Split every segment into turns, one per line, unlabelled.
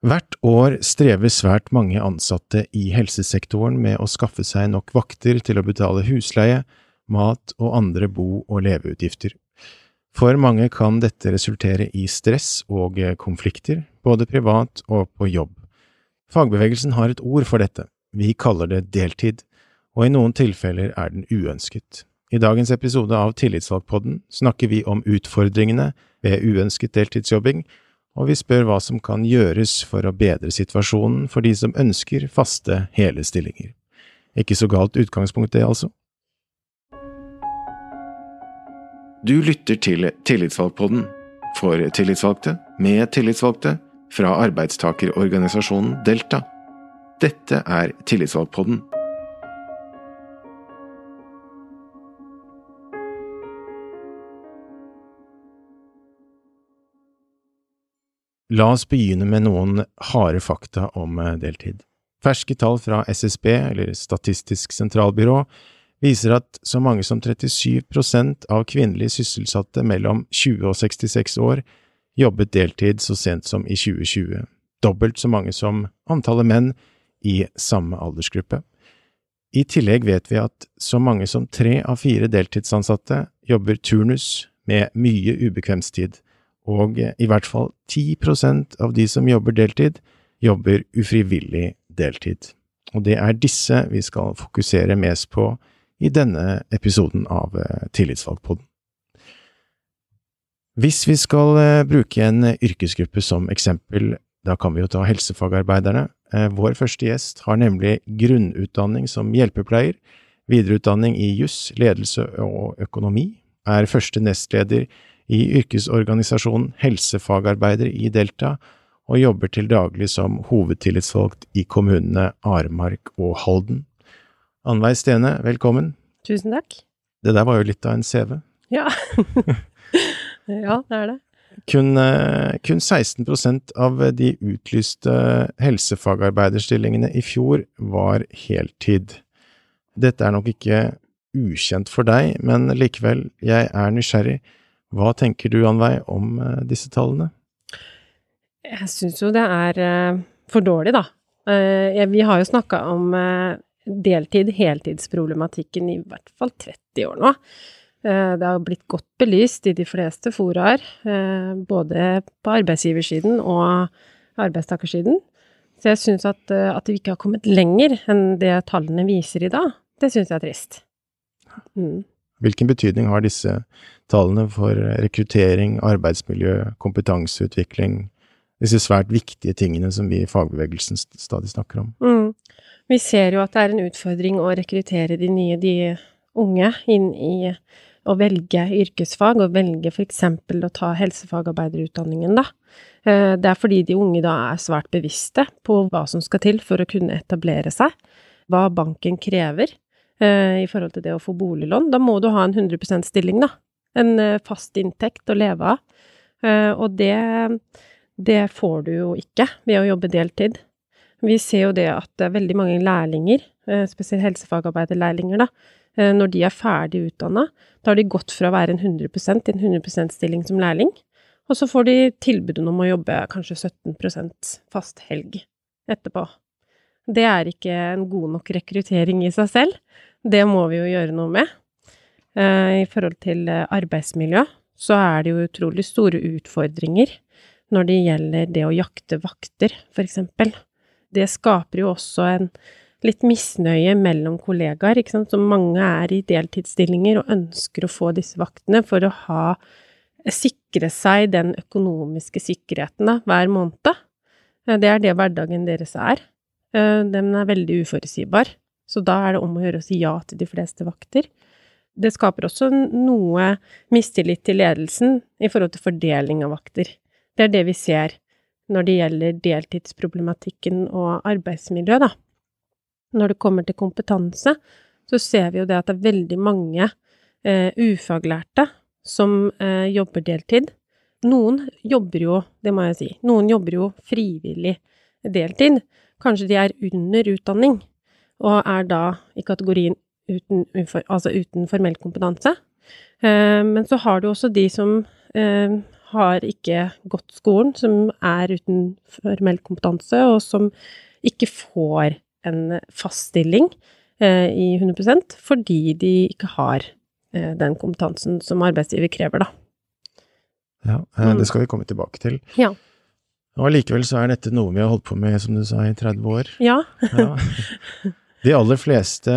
Hvert år strever svært mange ansatte i helsesektoren med å skaffe seg nok vakter til å betale husleie, mat og andre bo- og leveutgifter. For mange kan dette resultere i stress og konflikter, både privat og på jobb. Fagbevegelsen har et ord for dette, vi kaller det deltid, og i noen tilfeller er den uønsket. I dagens episode av Tillitsvalgpodden snakker vi om utfordringene ved uønsket deltidsjobbing, og vi spør hva som kan gjøres for å bedre situasjonen for de som ønsker faste, hele stillinger. Ikke så galt utgangspunkt, det, altså. Du lytter til Tillitsvalgpodden for tillitsvalgte, med tillitsvalgte, fra arbeidstakerorganisasjonen Delta. Dette er Tillitsvalgpodden. La oss begynne med noen harde fakta om eh, deltid. Ferske tall fra SSB, eller Statistisk sentralbyrå, viser at så mange som 37% av kvinnelige sysselsatte mellom 20 og 66 år jobbet deltid så sent som i 2020, dobbelt så mange som antallet menn i samme aldersgruppe. I tillegg vet vi at så mange som tre av fire deltidsansatte jobber turnus med mye ubekvemstid, og i hvert fall 10% av de som jobber deltid, jobber ufrivillig deltid. Og det er disse vi skal fokusere mest på i denne episoden av eh, Tillitsvalgpodden. Hvis vi skal eh, bruke en yrkesgruppe som eksempel, da kan vi jo ta helsefagarbeiderne. Eh, vår første gjest har nemlig grunnutdanning som hjelpepleier, videreutdanning i juss, ledelse og økonomi, er første nestleder i yrkesorganisasjonen Helsefagarbeider i Delta, og jobber til daglig som hovedtillitsvalgt i kommunene Aremark og Halden. Annveig Stene, velkommen.
Tusen takk.
Det der var jo litt av en CV.
Ja. ja, det er det.
Kun, eh, kun 16% av de utlyste helsefagarbeiderstillingene i fjor var heltid. Dette er nok ikke ukjent for deg, men likevel, jeg er nysgjerrig. Hva tenker du, Anveig, om eh, disse tallene?
Jeg syns jo det er uh, for dårlig, da. Uh, vi har jo snakka om deltid, heltidsproblematikken i hvert fall 30 år nå. Det har blitt godt belyst i de fleste foraer, både på arbeidsgiversiden og arbeidstakersiden. Så jeg syns at, at vi ikke har kommet lenger enn det tallene viser i dag, det syns jeg er trist.
Mm. Hvilken betydning har disse tallene for rekruttering, arbeidsmiljø, kompetanseutvikling, disse svært viktige tingene som vi i fagbevegelsen stadig snakker om?
Mm. Vi ser jo at det er en utfordring å rekruttere de nye, de unge, inn i å velge yrkesfag, og velge eksempel å ta helsefagarbeiderutdanningen, da. Eh, det er fordi de unge da er svært bevisste på hva som skal til for å kunne etablere seg, hva banken krever eh, i forhold til det å få boliglån. Da må du ha en 100% stilling, da en eh, fast inntekt å leve av. Eh, og det, det får du jo ikke ved å jobbe deltid. Vi ser jo det at veldig mange lærlinger, eh, spesielt helsefagarbeiderlærlinger, da, når de er ferdig utdanna, da har de gått fra å være en 100 til en 100% stilling som lærling, og så får de tilbudet om å jobbe kanskje 17% fast helg etterpå. Det er ikke en god nok rekruttering i seg selv. Det må vi jo gjøre noe med. Eh, I forhold til eh, arbeidsmiljø så er det jo utrolig store utfordringer når det gjelder det å jakte vakter, eksempel. Det skaper jo også en litt misnøye mellom kollegaer, ikke sant, så mange er i deltidsstillinger og ønsker å få disse vaktene for å ha sikre seg den økonomiske sikkerheten da, hver måned. Eh, det er det hverdagen deres er. Den er veldig uforutsigbar, så da er det om å gjøre å si ja til de fleste vakter det skaper også noe mistillit til ledelsen i forhold til fordeling av vakter. Det er det vi ser når det gjelder deltidsproblematikken og arbeidsmiljø, da. Når det kommer til kompetanse, så ser vi jo det at det er veldig mange eh, ufaglærte som eh, jobber deltid. Noen jobber jo, det må jeg si, noen jobber jo frivillig deltid. Kanskje de er under utdanning og er da i kategorien uten, altså uten formell kompetanse. Eh, men så har du også de som eh, har ikke gått skolen, som er uten formell kompetanse, og som ikke får en fast stilling eh, i 100% fordi de ikke har den kompetansen som arbeidsgiver krever, da.
Ja, eh, det skal vi komme tilbake til.
Ja.
Og allikevel så er dette noe vi har holdt på med, som du sa, i 30 år.
Ja.
Ja. De aller fleste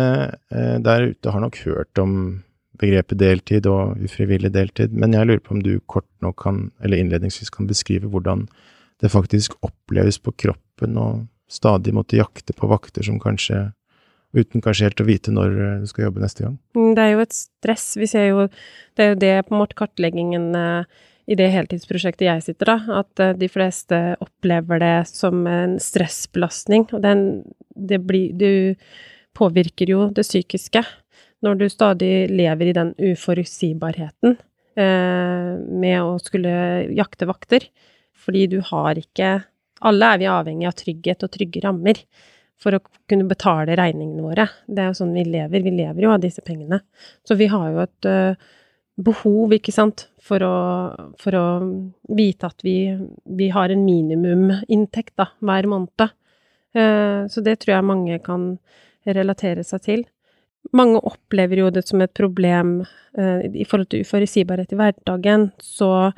eh, der ute har nok hørt om begrepet deltid og ufrivillig deltid, men jeg lurer på om du kort nok kan, eller innledningsvis kan beskrive hvordan det faktisk oppleves på kroppen å stadig måtte jakte på vakter som kanskje uten kanskje helt å vite når eh, du skal jobbe neste gang?
Mm, Det er jo et stress. Vi ser jo Det er jo det på en måte kartleggingen eh, i det heltidsprosjektet jeg sitter, da, at eh, de fleste opplever det som en stressbelastning. Og den, det blir Du påvirker jo det psykiske når du stadig lever i den uforutsigbarheten eh, med å skulle jakte vakter. Fordi du har ikke Alle er vi avhengig av trygghet og trygge rammer for å kunne betale regningene våre. Det er jo sånn vi lever. Vi lever jo av disse pengene. Så vi har jo et uh, behov, ikke sant, for å, for å vite at vi, vi har en minimuminntekt da, hver måned. Eh, så det tror jeg mange kan relatere seg til. Mange opplever jo det som et problem eh, i forhold til uforutsigbarhet i hverdagen, så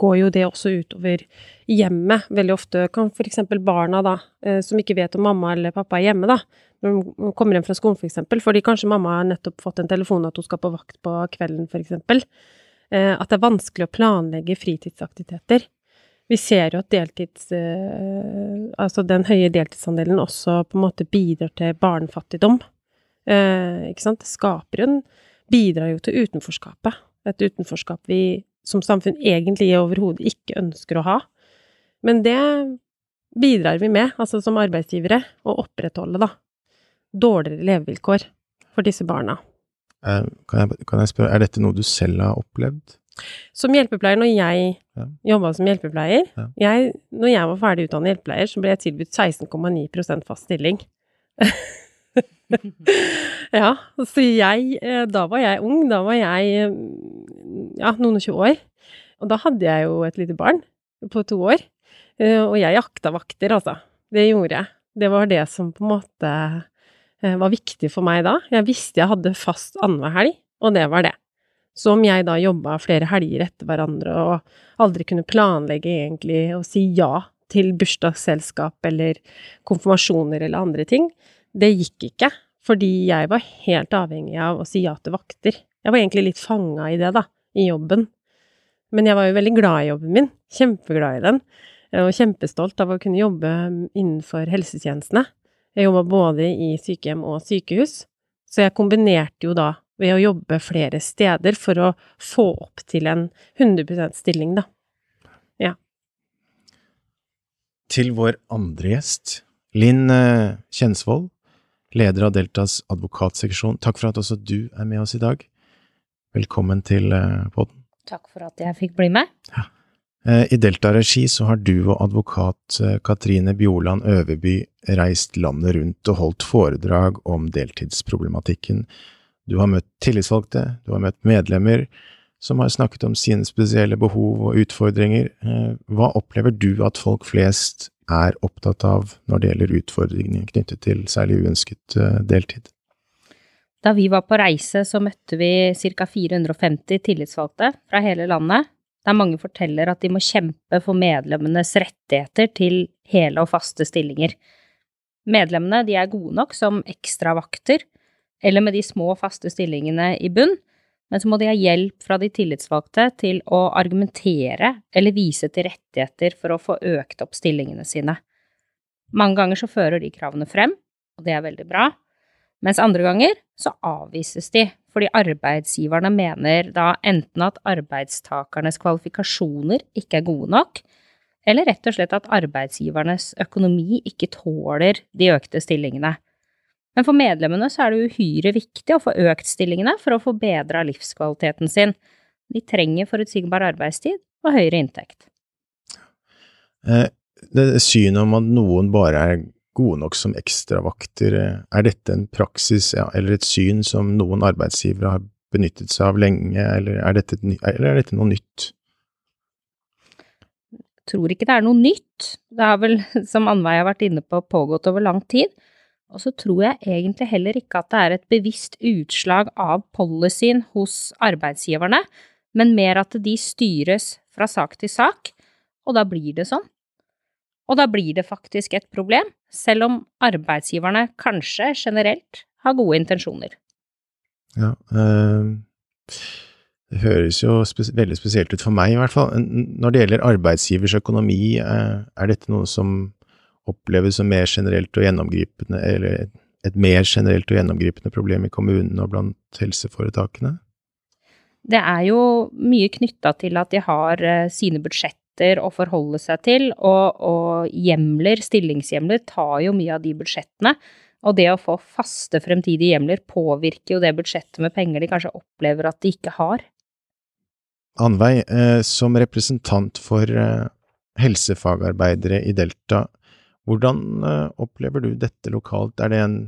går jo det også utover hjemmet. Veldig ofte kan for eksempel barna da, eh, som ikke vet om mamma eller pappa er hjemme, da, når de kommer hjem fra skolen for eksempel, fordi kanskje mamma har nettopp fått en telefon at hun skal på vakt på kvelden for eh, at det er vanskelig å planlegge fritidsaktiviteter. Vi ser jo at deltids... eh, Altså den høye deltidsandelen også på en måte bidrar til barnefattigdom. Eh, ikke sant? Det skaper en Bidrar jo til utenforskapet. Et utenforskap vi som samfunn egentlig overhodet ikke ønsker å ha. Men det bidrar vi med, altså som arbeidsgivere, å opprettholde, da. Dårligere levevilkår for disse barna.
Eh, Kan jeg, kan jeg spørre, er dette noe du selv har opplevd?
Som hjelpepleier, når jeg
Ja.
jobba som hjelpepleier
Ja.
jeg, Når jeg var ferdig utdannet hjelpepleier, så ble jeg tilbudt 16,9 fast stilling. ja, så jeg eh, Da var jeg ung. Da var jeg ja, noen og tjue år. Og da hadde jeg jo et lite barn på to år. Eh, Og jeg jakta vakter, altså. Det gjorde jeg. Det var det som på en måte var viktig for meg da. Jeg visste jeg hadde fast annenhver helg, og det var det. Så om jeg da jobba flere helger etter hverandre og aldri kunne planlegge egentlig å si ja til bursdagsselskap eller konfirmasjoner eller andre ting, det gikk ikke. Fordi jeg var helt avhengig av å si ja til vakter. Jeg var egentlig litt fanga i det, da, i jobben. Men jeg var jo veldig glad i jobben min. Kjempeglad i den. Og kjempestolt av å kunne jobbe innenfor helsetjenestene. Jeg jobba både i sykehjem og sykehus, så jeg kombinerte jo da ved å jobbe flere steder for å få opp til en 100% stilling, da. Ja.
Til vår andre gjest, Linn eh, Kjensvold, leder av Deltas advokatseksjon. Takk for at også du er med oss i dag. Velkommen til eh, podden.
Takk for at jeg fikk bli med.
Eh, I Delta-regi så har du og advokat eh, Katrine Bjoland Øverby reist landet rundt og holdt foredrag om deltidsproblematikken. Du har møtt tillitsvalgte, du har møtt medlemmer som har snakket om sine spesielle behov og utfordringer. Eh, Hva opplever du at folk flest er opptatt av når det gjelder utfordringer knyttet til særlig uønsket eh, deltid?
Da vi var på reise, så møtte vi ca. 450 tillitsvalgte fra hele landet, der mange forteller at de må kjempe for medlemmenes rettigheter til hele og faste stillinger. Medlemmene de er gode nok som ekstravakter, eller med de små faste stillingene i bunn, men så må de ha hjelp fra de tillitsvalgte til å argumentere eller vise til rettigheter for å få økt opp stillingene sine. Mange ganger så fører de kravene frem, og det er veldig bra, mens andre ganger så avvises de fordi arbeidsgiverne mener da enten at arbeidstakernes kvalifikasjoner ikke er gode nok, eller rett og slett at arbeidsgivernes økonomi ikke tåler de økte stillingene. Men for medlemmene så er det uhyre viktig å få økt stillingene for å forbedre livskvaliteten sin. De trenger forutsigbar arbeidstid og høyere inntekt.
Eh, Det synet om at noen bare er gode nok som ekstravakter, er dette en praksis ja, eller et syn som noen arbeidsgivere har benyttet seg av lenge, eller er dette, eller er dette noe nytt?
Jeg tror ikke det er noe nytt. Det har vel, som Annveig har vært inne på, pågått over lang tid. Og så tror jeg egentlig heller ikke at det er et bevisst utslag av policyen hos arbeidsgiverne, men mer at de styres fra sak til sak, og da blir det sånn. Og da blir det faktisk et problem, selv om arbeidsgiverne kanskje generelt har gode intensjoner.
Ja, øh, det høres jo spes veldig spesielt ut for meg, i hvert fall. Når det gjelder arbeidsgivers økonomi, øh, er dette noe som oppleves som mer generelt og gjennomgripende, eller et mer generelt og gjennomgripende problem i kommunene og blant helseforetakene?
Det er jo mye knytta til at de har sine sine budsjetter å forholde seg til, og, og hjemler, stillingshjemler, tar jo mye av de budsjettene. Og det å få faste fremtidige hjemler påvirker jo det budsjettet med penger de kanskje opplever at de ikke har.
Anveig, eh, som representant for eh, helsefagarbeidere i Delta, hvordan opplever du dette lokalt? Er det, en,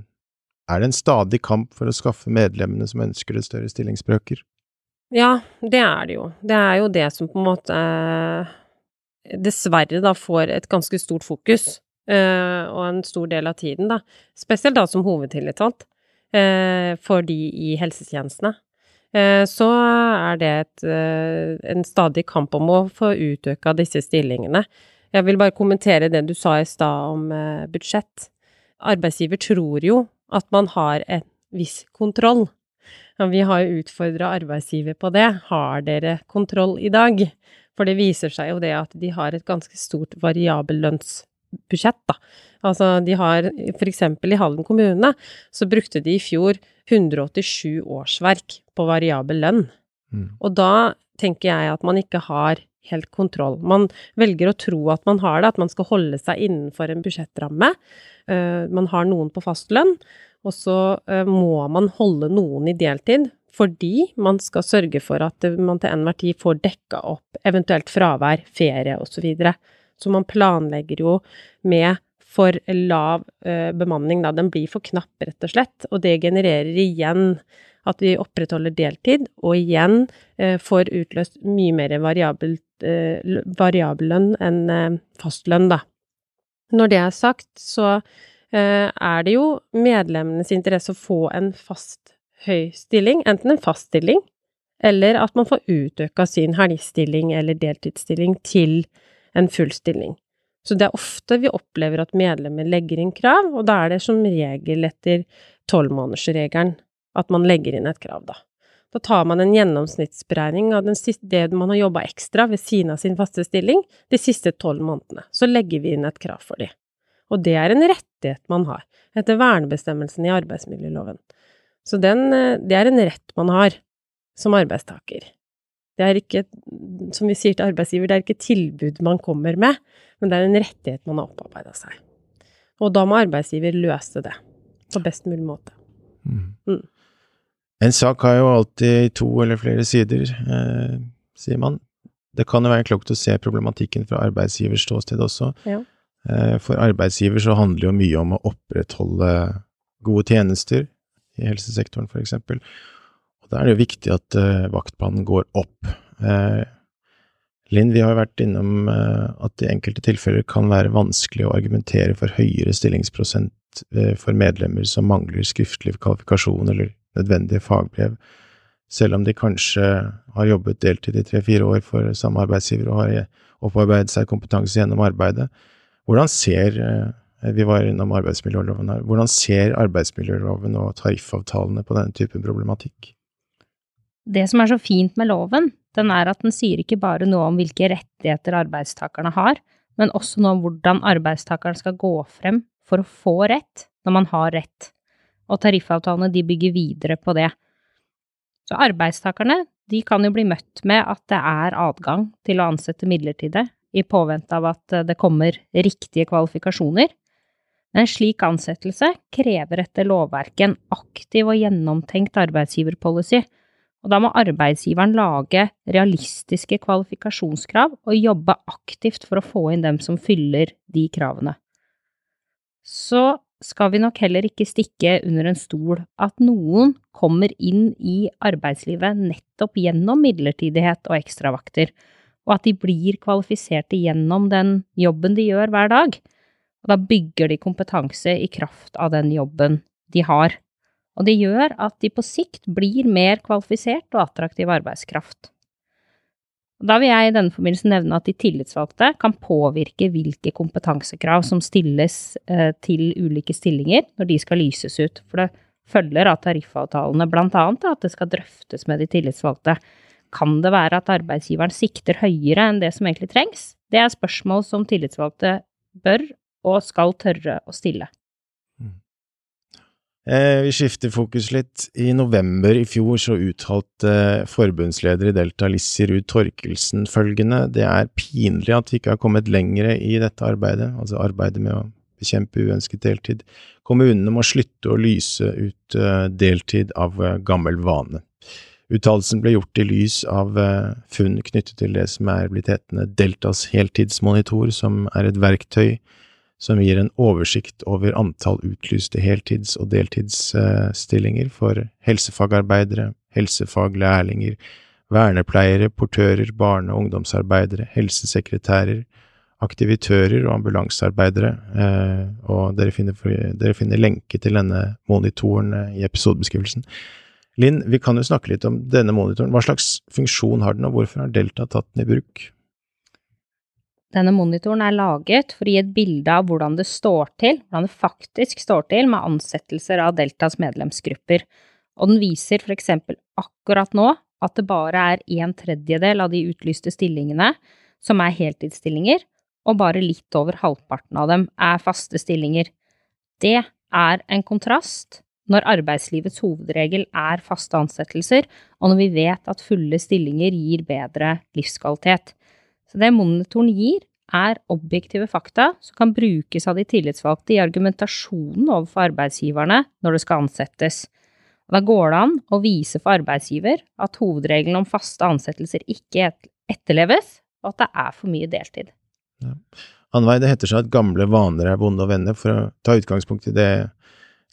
er det en stadig kamp for å skaffe medlemmene som ønsker det større stillingsbrøker?
Ja, det er det jo. Det er jo det som på en måte eh, dessverre da får et ganske stort fokus, eh, og en stor del av tiden, da. Spesielt da som hovedtillitsvalgt eh, for de i helsetjenestene. Så er det et, en stadig kamp om å få utøka disse stillingene. Jeg vil bare kommentere det du sa i stad om budsjett. Arbeidsgiver tror jo at man har en viss kontroll vi har jo utfordra arbeidsgiver på det. Har dere kontroll i dag? For det viser seg jo det at de har et ganske stort variabellønnsbudsjett, da. Altså, de har for eksempel i Halden kommune, så brukte de i fjor 187 årsverk på variabel lønn. Mm. Og da tenker jeg at man ikke har helt kontroll. Man velger å tro at man har det, at man skal holde seg innenfor en budsjettramme. Uh, man har noen på fast lønn, og så uh, må man holde noen i deltid fordi man skal sørge for at man til enhver tid får dekka opp eventuelt fravær, ferie osv. Så, videre. så man planlegger jo med for lav eh, bemanning, da. Den blir for knapp, rett og slett. Og det genererer igjen at vi opprettholder deltid, og igjen eh, får utløst mye mer variabel, eh, variabellønn enn fastlønn, da. Når det er sagt, så Eh, er det jo medlemmenes interesse å få en fast høy stilling, enten en fast stilling, eller at man får utøka sin helgestilling eller deltidsstilling til en full stilling. Så det er ofte vi opplever at medlemmer legger inn krav, og da er det som regel etter tolvmånedersregelen at man legger inn et krav, da. Da tar man en gjennomsnittsberegning av siste, det man har jobba ekstra ved siden av sin faste stilling de siste tolv månedene. Så legger vi inn et krav for de. Og det er en rettighet man har, etter vernebestemmelsen i arbeidsmiljøloven. Så den, eh, det er en rett man har som arbeidstaker. Det er ikke, som vi sier til arbeidsgiver, det er ikke tilbud man kommer med, men det er en rettighet man har opparbeida seg. Og da må arbeidsgiver løse det på best mulig måte. Mm.
Mm. En sak har jo alltid to eller flere sider, eh, sier man. Det kan jo være klokt å se problematikken fra arbeidsgivers ståsted også. Ja. Eh, for arbeidsgiver så handler det jo mye om å opprettholde gode tjenester i helsesektoren, eksempel. Og da er det jo viktig at uh, vaktplanen går opp. Uh, Linn, vi har jo vært innom uh, at i enkelte tilfeller kan være vanskelig å argumentere for høyere stillingsprosent for medlemmer som mangler skriftlig kvalifikasjon eller nødvendige fagbrev, selv om de kanskje har jobbet deltid i tre–fire år for samme arbeidsgiver og har opparbeidet seg kompetanse gjennom arbeidet. Hvordan ser eh, vi var innom arbeidsmiljøloven her. Hvordan ser arbeidsmiljøloven og tariffavtalene på denne typen problematikk?
Det som er så fint med loven, den er at den sier ikke bare noe om hvilke rettigheter arbeidstakerne har, men også noe om hvordan arbeidstakeren skal gå frem for å få rett når man har rett. Og tariffavtalene de bygger videre på det. Så arbeidstakerne de kan jo bli møtt med at det er adgang til å ansette midlertidig i påvente av at det kommer riktige kvalifikasjoner. En slik ansettelse krever etter lovverket en aktiv og gjennomtenkt arbeidsgiverpolicy, og da må arbeidsgiveren lage realistiske kvalifikasjonskrav og jobbe aktivt for å få inn dem som fyller de kravene. Så skal vi nok heller ikke stikke under en stol at noen kommer inn i arbeidslivet nettopp gjennom midlertidighet og ekstravakter, og at de blir kvalifiserte gjennom den jobben de gjør hver dag. Og da bygger de kompetanse i kraft av den jobben de har. Og det gjør at de på sikt blir mer kvalifisert og attraktiv arbeidskraft. Da vil jeg i denne forbindelse nevne at de tillitsvalgte kan påvirke hvilke kompetansekrav som stilles eh, til ulike stillinger når de skal lyses ut, for det følger av tariffavtalene annet at det skal drøftes med de tillitsvalgte. Kan det være at arbeidsgiveren sikter høyere enn det som egentlig trengs? Det er spørsmål som tillitsvalgte bør og skal tørre å stille.
Eh, vi skifter fokus litt. I november i fjor så uttalte forbundsleder i Delta, Lissi Ruud Torkelsen, følgende Det er pinlig at vi ikke har kommet lengre i dette arbeidet, altså arbeidet med å bekjempe uønsket deltid. Kommunene må slutte å lyse ut eh, deltid av eh, gammel vane. Uttalelsen ble gjort i lys av funn knyttet til det som er blitt hetende Deltas heltidsmonitor, som er et verktøy som gir en oversikt over antall utlyste heltids- og deltidsstillinger for helsefagarbeidere, helsefaglærlinger, vernepleiere, portører, barne- og ungdomsarbeidere, helsesekretærer, aktivitører og ambulansearbeidere, eh, og dere finner, dere finner lenke til denne monitoren eh, i episodebeskrivelsen. Linn, vi kan jo snakke litt om denne monitoren. Hva slags funksjon har den, og hvorfor har Delta tatt den i bruk?
Denne monitoren er laget for å gi et bilde av hvordan det står til, hvordan det faktisk står til med ansettelser av Deltas medlemsgrupper, og den viser for eksempel akkurat nå at det bare er en tredjedel av de utlyste stillingene som er heltidsstillinger, og bare litt over halvparten av dem er faste stillinger. Det er en kontrast når arbeidslivets hovedregel er faste ansettelser, og når vi vet at fulle stillinger gir bedre livskvalitet. Så det monitoren gir, er objektive fakta som kan brukes av de tillitsvalgte i argumentasjonen overfor arbeidsgiverne når det skal ansettes. Og da går det an å vise for arbeidsgiver at hovedregelen om faste ansettelser ikke etterleves, og at det er for mye deltid.
Ja. Anvei, det heter seg at gamle vaner er vonde å vende. For å ta utgangspunkt i det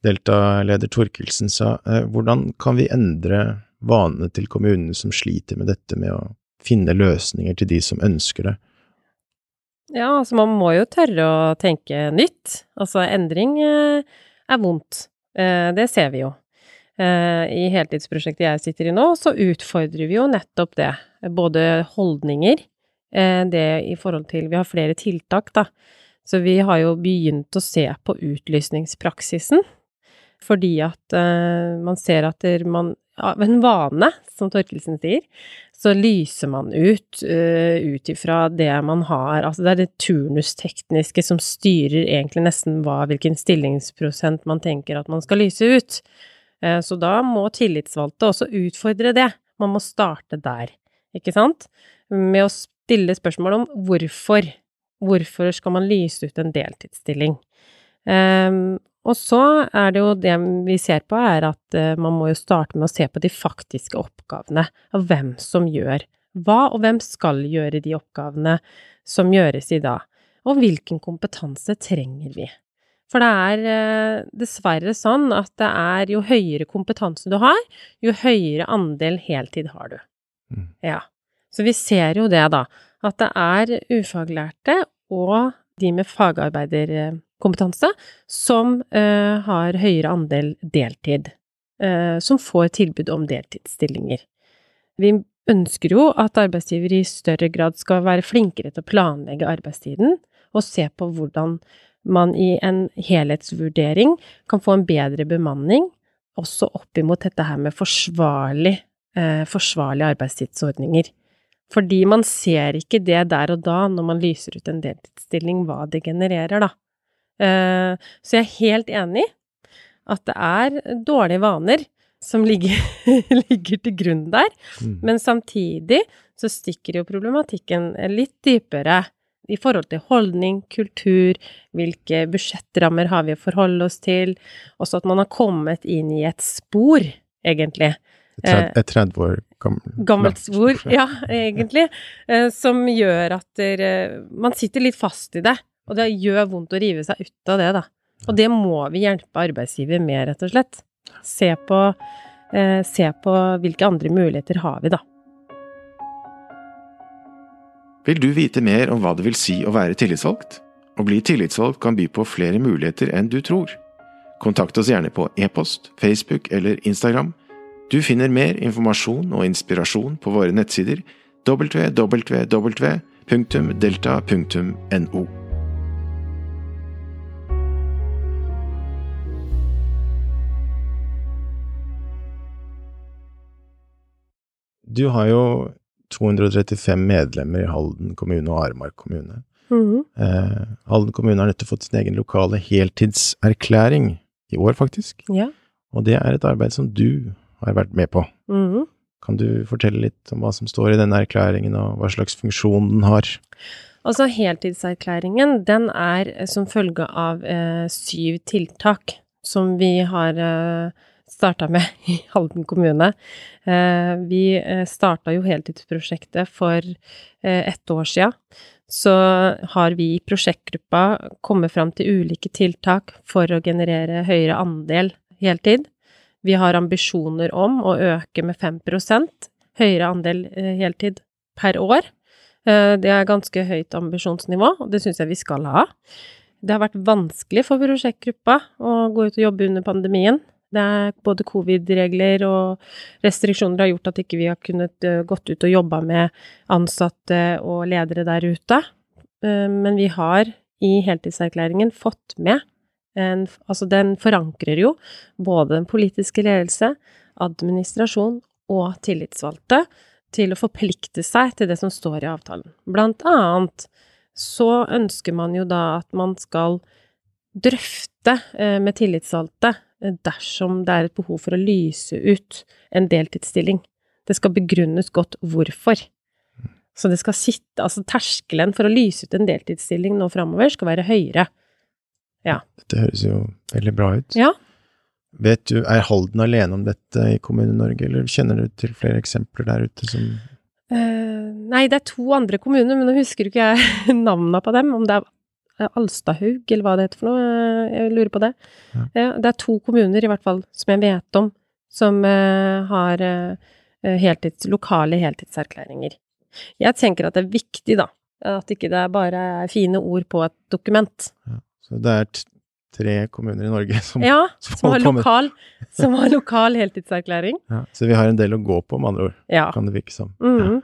Delta-leder Torkelsen sa, eh, hvordan kan vi endre vanene til kommunene som sliter med dette med å finne løsninger til de som ønsker det.
Ja, altså man må jo tørre å tenke nytt. Altså endring eh, er vondt. Eh, det ser vi jo. Eh, I heltidsprosjektet jeg sitter i nå, så utfordrer vi jo nettopp det. Både holdninger, det i forhold til Vi har flere tiltak, da. Så vi har jo begynt å se på utlysningspraksisen. Fordi at man ser at man av en vane, som Torkelsen sier, så lyser man ut uh, ut ifra det man har Altså det er det turnustekniske som styrer egentlig nesten hva, hvilken stillingsprosent man tenker at man skal lyse ut. Uh, så da må tillitsvalgte også utfordre det. Man må starte der, ikke sant? Med å stille spørsmål om hvorfor. Hvorfor skal man lyse ut en deltidsstilling? Um, og så er det jo det vi ser på, er at uh, man må jo starte med å se på de faktiske oppgavene, av hvem som gjør hva, og hvem skal gjøre de oppgavene som gjøres i dag. Og hvilken kompetanse trenger vi? For det er uh, dessverre sånn at det er jo høyere kompetanse du har, jo høyere andel heltid har du. Mm. Ja. Så vi ser jo det, da, at det er ufaglærte og de med fagarbeider kompetanse som uh, har høyere andel deltid, uh, som får tilbud om deltidsstillinger. Vi ønsker jo at arbeidsgiver i større grad skal være flinkere til å planlegge arbeidstiden, og se på hvordan man i en helhetsvurdering kan få en bedre bemanning, også opp imot dette her med forsvarlig, eh, forsvarlige arbeidstidsordninger. Fordi man ser ikke det der og da, når man lyser ut en deltidsstilling, hva det genererer, da. Eh, så jeg er helt enig at det er dårlige vaner som ligger, ligger til grunn der, mm. men samtidig så stikker jo problematikken litt dypere i forhold til holdning, kultur, hvilke budsjettrammer har vi å forholde oss til, også at man har kommet inn i et spor, egentlig.
Et 30 eh, år gammelt
Gammelt spor, ja, egentlig, eh, som gjør at man sitter litt fast i det. Og det gjør vondt å rive seg ut av det, da. Og det må vi hjelpe arbeidsgiver med, rett og slett. Se på, eh, se på hvilke andre muligheter har vi, da.
Vil du vite mer om hva det vil si å være tillitsvalgt? Å bli tillitsvalgt kan by på flere muligheter enn du tror. Kontakt oss gjerne på e-post, Facebook eller Instagram. Du finner mer informasjon og inspirasjon på våre nettsider www.delta.no. Du har jo 235 medlemmer i Halden kommune og Aremark kommune.
Mhm.
Eh, Halden kommune har nettopp fått sin egen lokale heltidserklæring, i år faktisk.
Ja.
Og det er et arbeid som du har vært med på.
Mhm.
Kan du fortelle litt om hva som står i denne erklæringen, og hva slags funksjon den har?
Altså, heltidserklæringen, den er som følge av eh, syv tiltak som vi har eh, starta med i Halden kommune. Eh, vi eh, starta jo heltidsprosjektet for eh, ett år sia. Så har vi i prosjektgruppa kommet fram til ulike tiltak for å generere høyere andel heltid. Vi har ambisjoner om å øke med 5% høyere andel heltid per år. Det er ganske høyt ambisjonsnivå, og det syns jeg vi skal ha. Det har vært vanskelig for prosjektgruppa å gå ut og jobbe under pandemien. Det er både covid-regler og restriksjoner har gjort at ikke vi har kunnet eh, gått ut og jobba med ansatte og ledere der ute. Eh, Men vi har i heltidserklæringen fått med en, altså den forankrer jo både den politiske ledelse, administrasjon og tillitsvalgte til å forplikte seg til det som står i avtalen. Blant annet så ønsker man jo da at man skal drøfte eh, med tillitsvalgte dersom det er et behov for å lyse ut en deltidsstilling. Det skal begrunnes godt hvorfor. Så det skal sitte, altså terskelen for å lyse ut en deltidsstilling nå framover skal være høyere.
Dette høres jo veldig bra ut.
Ja.
Vet du, er Halden alene om dette i Kommune-Norge, eller kjenner du til flere eksempler der ute som
uh, nei, det er to andre kommuner, men nå husker ikke jeg navnene på dem. Om det er eh, Alstahaug, eller hva det heter for noe. eh, Jeg lurer på det.
Ja.
Ja, det er to kommuner, i hvert fall, som jeg vet om, som eh, har eh, heltids, lokale heltidserklæringer. Jeg tenker at det er viktig, da. At ikke det bare er fine ord på et dokument.
Så det er tre kommuner i Norge som,
Ja,
som
som har lokal, som har lokal heltidserklæring.
Ja, Så vi har en del å gå på, med andre ord,
Ja.
kan det virke som.
Mhm.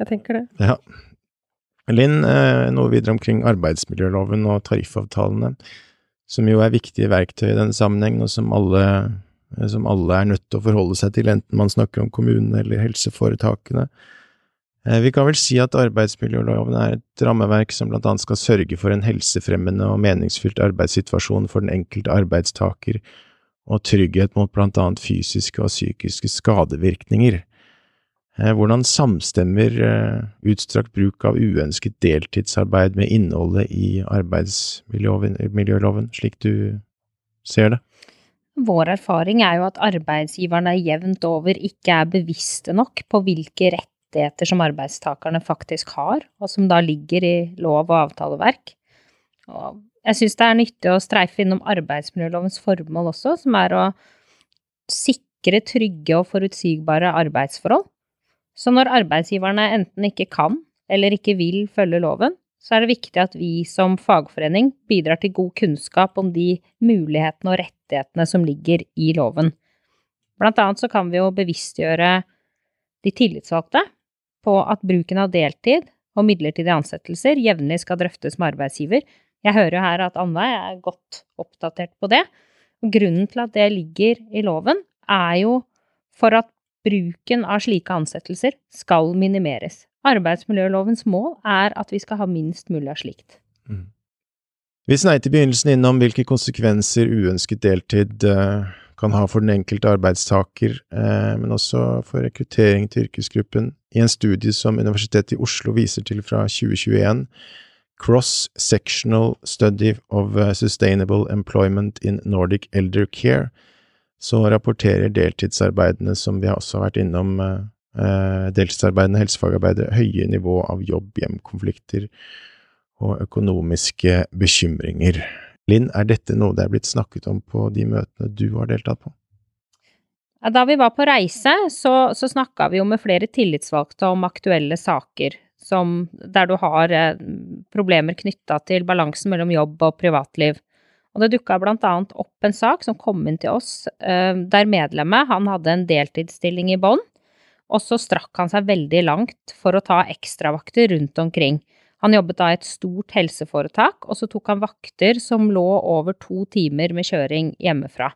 Jeg tenker det.
Ja. Linn, eh, noe videre omkring arbeidsmiljøloven og tariffavtalene, som jo er viktige verktøy i denne sammenhengen, og som alle, eh, som alle er nødt til å forholde seg til, enten man snakker om kommunene eller helseforetakene. Eh, Vi kan vel si at arbeidsmiljøloven er et rammeverk som blant annet skal sørge for en helsefremmende og meningsfylt arbeidssituasjon for den enkelte arbeidstaker, og trygghet mot blant annet fysiske og psykiske skadevirkninger. Eh, Hvordan samstemmer eh, utstrakt bruk av uønsket deltidsarbeid med innholdet i arbeidsmiljøloven, slik du ser det?
Vår erfaring er jo at arbeidsgiverne jevnt over ikke er bevisste nok på hvilke rettigheter som arbeidstakerne faktisk har, og som da ligger i lov og avtaleverk. Og jeg syns det er nyttig å streife innom arbeidsmiljølovens formål også, som er å sikre trygge og forutsigbare arbeidsforhold. Så når arbeidsgiverne enten ikke kan eller ikke vil følge loven, så er det viktig at vi som fagforening bidrar til god kunnskap om de mulighetene og rettighetene som ligger i loven. Blant annet så kan vi jo bevisstgjøre de tillitsvalgte på at bruken av deltid og midlertidige ansettelser jevnlig skal drøftes med arbeidsgiver. Jeg hører jo her at Anna er godt oppdatert på det. Grunnen til at det ligger i loven, er jo for at bruken av slike ansettelser skal minimeres. Arbeidsmiljølovens mål er at vi skal ha minst mulig av slikt.
Vi sneit i begynnelsen innom hvilke konsekvenser uønsket deltid eh, kan ha for den enkelte arbeidstaker, eh, men også for rekruttering til yrkesgruppen. I en studie som Universitetet i Oslo viser til fra 2021, Cross-Sectional Study of eh, Sustainable Employment in Nordic Elder Care, så rapporterer deltidsarbeidende, som vi også har vært innom, eh, eh, deltidsarbeidende helsefagarbeidere, høye nivå av jobb-hjem-konflikter og økonomiske bekymringer. Linn, er dette noe det er blitt snakket om på de møtene du har deltatt på?
Da vi var på reise, så, så snakka vi jo med flere tillitsvalgte om aktuelle saker som, der du har eh, problemer knytta til balansen mellom jobb og privatliv. Og det dukka annet opp en sak som kom inn til oss, eh, der medlemmet han hadde en deltidsstilling i bånn, og så strakk han seg veldig langt for å ta ekstravakter rundt omkring. Han jobbet da i et stort helseforetak, og så tok han vakter som lå over to timer med kjøring hjemmefra.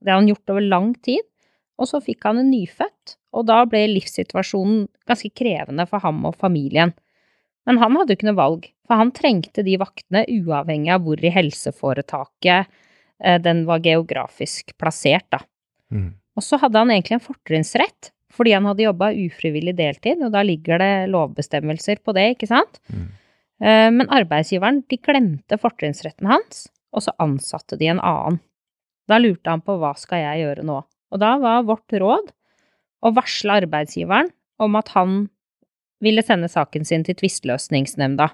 Det hadde han gjort over lang tid, og så fikk han en nyfødt, og da ble livssituasjonen ganske krevende for ham og familien. Men han hadde jo ikke noe valg, for han trengte de vaktene uavhengig av hvor i helseforetaket eh, den var geografisk plassert, da. Mm. Og så hadde han egentlig en fortrinnsrett, fordi han hadde jobba ufrivillig deltid, og da ligger det lovbestemmelser på det, ikke sant? Mm. Eh, men arbeidsgiveren, de glemte fortrinnsretten hans, og så ansatte de en annen. Da lurte han på hva skal jeg gjøre nå, og da var vårt råd å varsle arbeidsgiveren om at han ville sende saken sin til tvisteløsningsnemnda.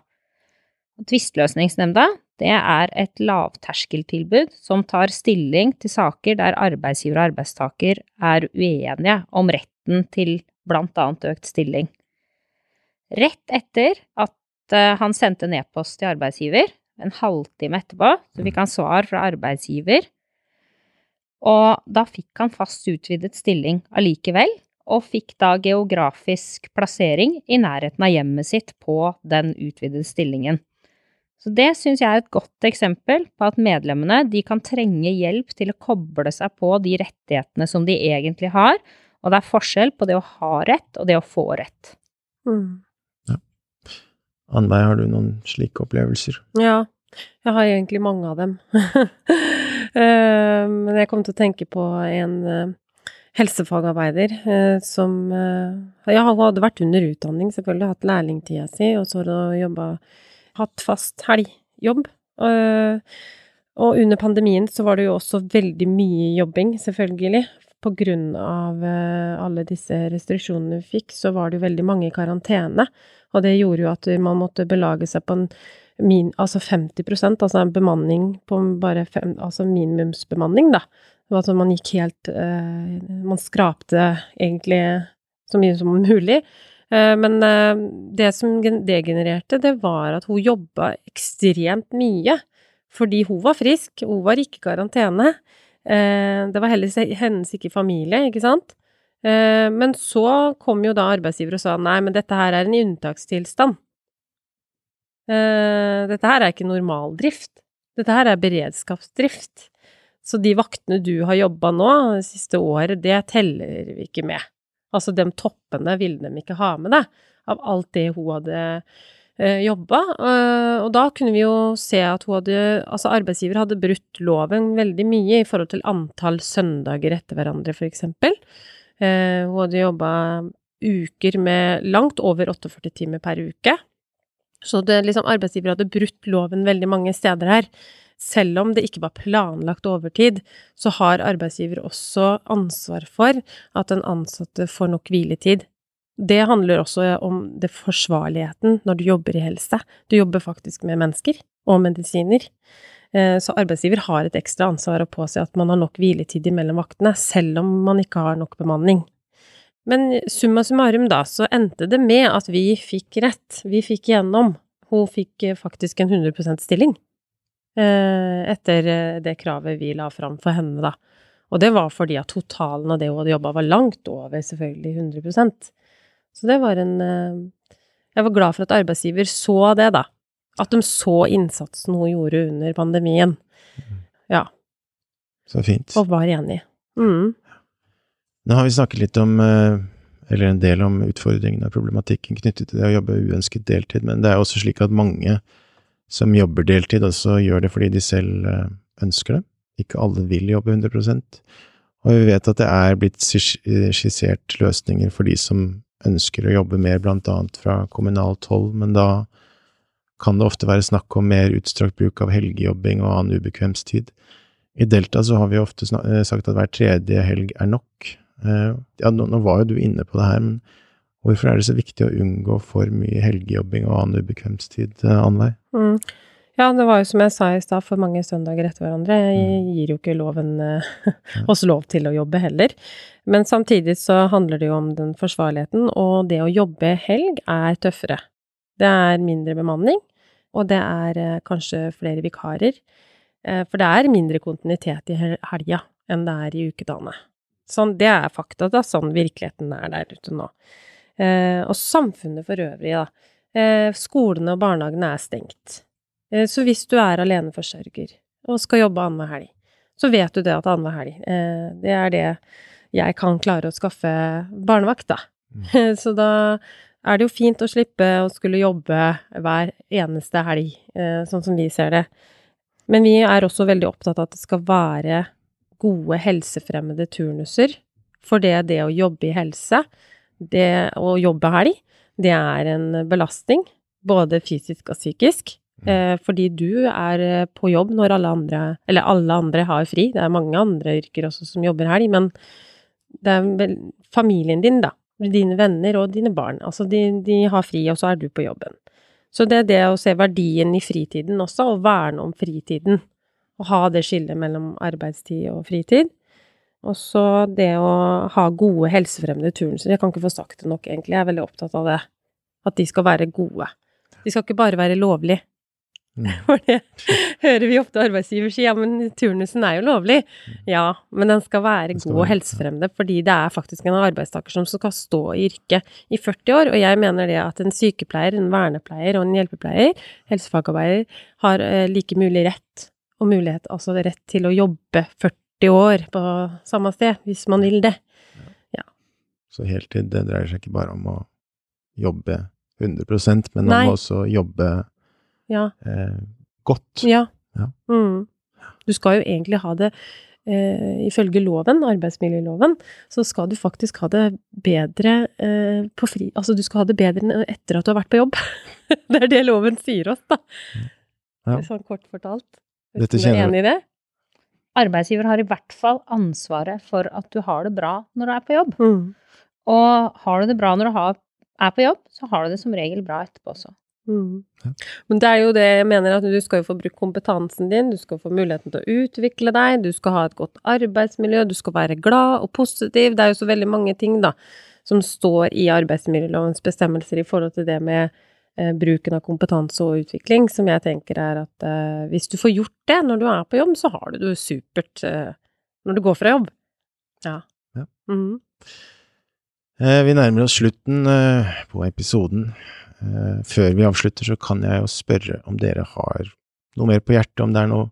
Tvisteløsningsnemnda er et lavterskeltilbud som tar stilling til saker der arbeidsgiver og arbeidstaker er uenige om retten til blant annet økt stilling. Rett etter at eh, han sendte en e-post til arbeidsgiver, en halvtime etterpå, så fikk han svar fra arbeidsgiver og da fikk han fast utvidet stilling allikevel, og fikk da geografisk plassering i nærheten av hjemmet sitt på den utvidede stillingen. Så det syns jeg er et godt eksempel på at medlemmene de kan trenge hjelp til å koble seg på de rettighetene som de egentlig har, og det er forskjell på det å ha rett og det å få rett. Mm.
Ja. Annveig, har du noen slike opplevelser?
Ja, jeg har egentlig mange av dem. Eh, men jeg kom til å tenke på en eh, helsefagarbeider eh, som ja, hadde vært under utdanning, selvfølgelig, hatt lærlingtida si, og så jobba Hatt fast helgjobb. Og under pandemien så var det jo også veldig mye jobbing, selvfølgelig. På grunn av alle disse restriksjonene vi fikk, så var det jo veldig mange i karantene. Og det gjorde jo at man måtte belage seg på en min, altså 50% altså en bemanning på bare fem, altså minimumsbemanning, da. Altså man gikk helt eh, Man skrapte egentlig så mye som mulig. Eh, men eh, det som det genererte, det var at hun jobba ekstremt mye. Fordi hun var frisk, hun var ikke i karantene. Det var heller hennes ikke familie, ikke sant? Men så kom jo da arbeidsgiver og sa nei, men dette her er en unntakstilstand. Dette her er ikke normaldrift. Dette her er beredskapsdrift. Så de vaktene du har jobba nå det siste året, det teller vi ikke med. Altså, de toppene ville de ikke ha med deg, av alt det hun hadde eh, jobba. Eh, og da kunne vi jo se at hun hadde Altså, arbeidsgiver hadde brutt loven veldig mye i forhold til antall søndager etter hverandre, for eksempel. Eh, hun hadde jobba uker med langt over 48 timer per uke. Så det, liksom, arbeidsgiver hadde brutt loven veldig mange steder her. Selv om det ikke var planlagt overtid, så har arbeidsgiver også ansvar for at den ansatte får nok hviletid. Det handler også om det forsvarligheten når du jobber i helse. Du jobber faktisk med mennesker og medisiner. Eh, så arbeidsgiver har et ekstra ansvar å påse at man har nok hviletid mellom vaktene, selv om man ikke har nok bemanning. Men summa summarum, da, så endte det med at vi fikk rett. Vi fikk gjennom. Hun fikk eh, faktisk en 100% stilling etter eh, det kravet vi la fram for henne, da. Og det var fordi at totalen av det hun hadde jobba, var langt over selvfølgelig 100% Så det var en Jeg var glad for at arbeidsgiver så det, da. At de så innsatsen hun gjorde under pandemien. Mm. Ja.
Så fint.
Og var enig. Mm.
Nå har vi snakket litt om, eh, eller en del om utfordringene og problematikken knyttet til det å jobbe uønsket deltid, men det er også slik at mange som jobber deltid, også gjør det fordi de selv eh, ønsker det. Ikke alle vil jobbe 100 og vi vet at det er blitt skissert løsninger for de som ønsker å jobbe mer, blant annet fra kommunalt hold, men da kan det ofte være snakk om mer utstrakt bruk av helgejobbing og annen ubekvemstid. I Delta så har vi ofte eh, sagt at hver tredje helg er nok, Eh, ja, nå, var jo du inne på det her, men hvorfor er det så viktig å unngå for mye helgejobbing og annen ubekvemstid, eh, Annveig? Mm.
Ja, det var jo som jeg sa i stad, for mange søndager etter hverandre
Jeg
gir jo ikke loven eh, oss lov til å jobbe heller. Men samtidig så handler det jo om den forsvarligheten, og det å jobbe helg er tøffere. Det er mindre bemanning, og det er eh, kanskje flere vikarer. For det er mindre kontinuitet i helga enn det er i ukedagene. Sånn, det er fakta, da. Sånn virkeligheten er der ute nå. Eh, og samfunnet for øvrig, da. Eh, skolene og barnehagene er stengt. Eh, så hvis du er aleneforsørger og skal jobbe annenhver helg, så vet du det at annenhver helg, eh, det er det jeg kan klare å skaffe barnevakt, da. Så da er det jo fint å slippe å skulle jobbe hver eneste helg, eh, sånn som vi ser det. Men vi er også veldig opptatt av at det skal være gode helsefremmede turnuser. For det, det å jobbe i helse, det å jobbe helg, det er en belastning. Både fysisk og psykisk. Eh, fordi du er eh, på jobb når alle andre Eller alle andre har fri. Det er mange andre yrker også som jobber helg, men det er vel familien din, da. Dine venner og dine barn. Altså, de, de har fri, og så er du på jobben. Så det er det å se verdien i fritiden også, og verne om fritiden. Å ha det skillet mellom arbeidstid og fritid. Og så det å ha gode helsefremmende turnuser. Jeg kan ikke få sagt det nok, egentlig. Jeg er veldig opptatt av det. At de skal være gode. De skal ikke bare være lovlige.
Mm.
For det hører vi ofte arbeidsgiver si, ja, men turnusen er jo lovlig. Ja, men den skal være
Den skal
god og helsefremmende, fordi det er faktisk en arbeidstaker som skal stå i yrket i 40 år, og jeg mener det at en sykepleier, en vernepleier og en hjelpepleier, helsefagarbeider, har eh, like mulig rett og mulighet, altså rett til å jobbe 40 år på samme sted, hvis man vil det.
Så heltid det dreier seg ikke bare om å jobbe 100% men
Nei.
om å også jobbe
Ja.
eh, godt.
Ja.
Ja.
Mm. Du skal jo egentlig ha det eh, Ifølge loven, arbeidsmiljøloven, så skal du faktisk ha det bedre eh, på fri... Altså, du skal ha det bedre etter at du har vært på jobb. det er det loven sier oss, da.
Ja.
Sånn kort fortalt.
Dette
Hvis du er
kjenner-
enig i det?
Arbeidsgiver har i hvert fall ansvaret for at du har det bra når du er på jobb.
Mm.
Og har du det bra når du har, er på jobb, så har du det som regel bra etterpå også.
Mm.
Ja.
Men det er jo det jeg mener, at du skal jo få brukt kompetansen din, du skal få muligheten til å utvikle deg, du skal ha et godt arbeidsmiljø, du skal være glad og positiv. Det er jo så veldig mange ting, da, som står i arbeidsmiljølovens bestemmelser i forhold til det med bruken av kompetanse og utvikling, som jeg tenker er at eh, hvis du får gjort det når du er på jobb, så har du det supert eh, når du går fra jobb. Ja.
Ja.
Mhm.
Eh, vi nærmer oss slutten eh, på episoden. Eh, før vi avslutter, så kan jeg jo spørre om dere har noe mer på hjertet, om det er noe,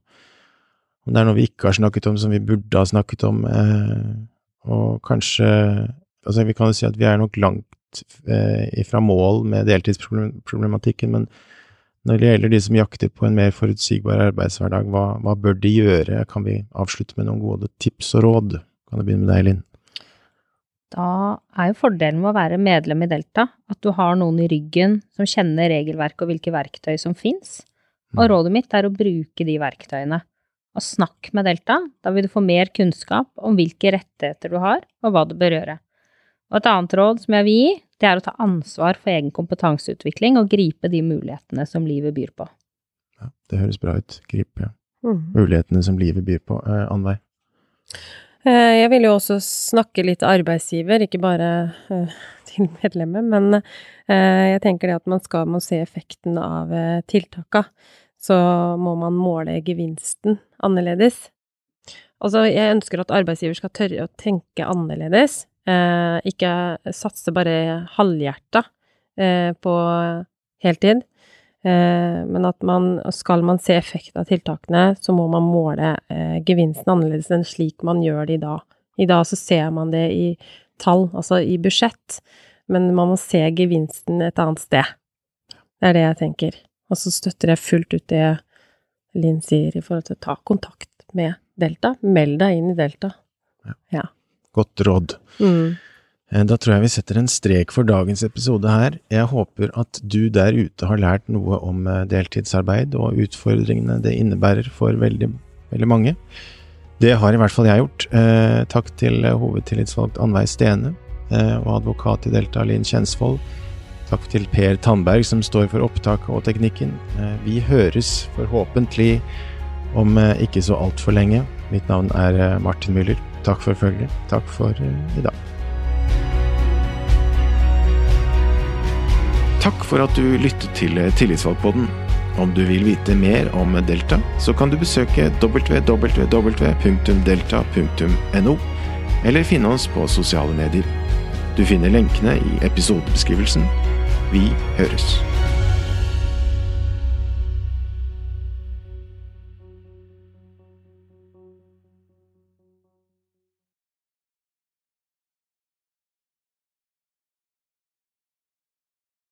om det er noe vi ikke har snakket om som vi burde ha snakket om, eh, og kanskje Altså, vi kan jo si at vi er nok langt eh, ifra mål med deltidsproblematikken, men når det gjelder de som jakter på en mer forutsigbar arbeidshverdag, hva, hva bør de gjøre? Kan vi avslutte med noen gode tips og råd? Kan jeg begynne med deg, Linn?
Da er jo fordelen med å være medlem i Delta at du har noen i ryggen som kjenner regelverket og hvilke verktøy som fins. Og
Mm.
rådet mitt er å bruke de verktøyene. Og snakk med Delta. Da vil du få mer kunnskap om hvilke rettigheter du har, og hva du bør gjøre. Og et annet råd som jeg vil gi, det er å ta ansvar for egen kompetanseutvikling og gripe de mulighetene som livet byr på.
Ja, det høres bra ut. Gripe
Mhm.
mulighetene som livet byr på. Eh, Annveig?
Eh, Jeg vil jo også snakke litt arbeidsgiver, ikke bare eh, til medlemmer, men eh, jeg tenker det at man skal må se effekten av eh, tiltaka, så må man måle gevinsten annerledes. Altså, jeg ønsker at arbeidsgiver skal tørre å tenke annerledes, ikke satse bare halvhjerta eh, på heltid. Eh, men at man, skal man se effekten av tiltakene, så må man måle eh, gevinsten annerledes enn slik man gjør det i dag. I dag så ser man det i tall, altså i budsjett, men man må se gevinsten et annet sted. Det er det jeg tenker. Og så støtter jeg fullt ut det Linn sier i forhold til å ta kontakt med Delta. Meld deg inn i Delta.
Godt råd.
Mm.
Eh, Da tror jeg vi setter en strek for dagens episode her. Jeg håper at du der ute har lært noe om eh, deltidsarbeid og utfordringene det innebærer for veldig, veldig mange. Det har i hvert fall jeg gjort. Eh, takk til hovedtillitsvalgt Annveig Stene og advokat i Delta Linn Kjensvold. Takk til Per Tandberg som står for opptak og teknikken. Vi høres forhåpentlig om ikke så altfor lenge. Mitt navn er eh, Martin Müller. Takk for følget. Takk for eh, i dag. Takk for at du lyttet til eh, Tillitsvalgpodden. Om du vil vite mer om Delta, så kan du besøke www.delta.no, eller finne oss på sosiale medier. Du finner lenkene i episodebeskrivelsen. Vi høres.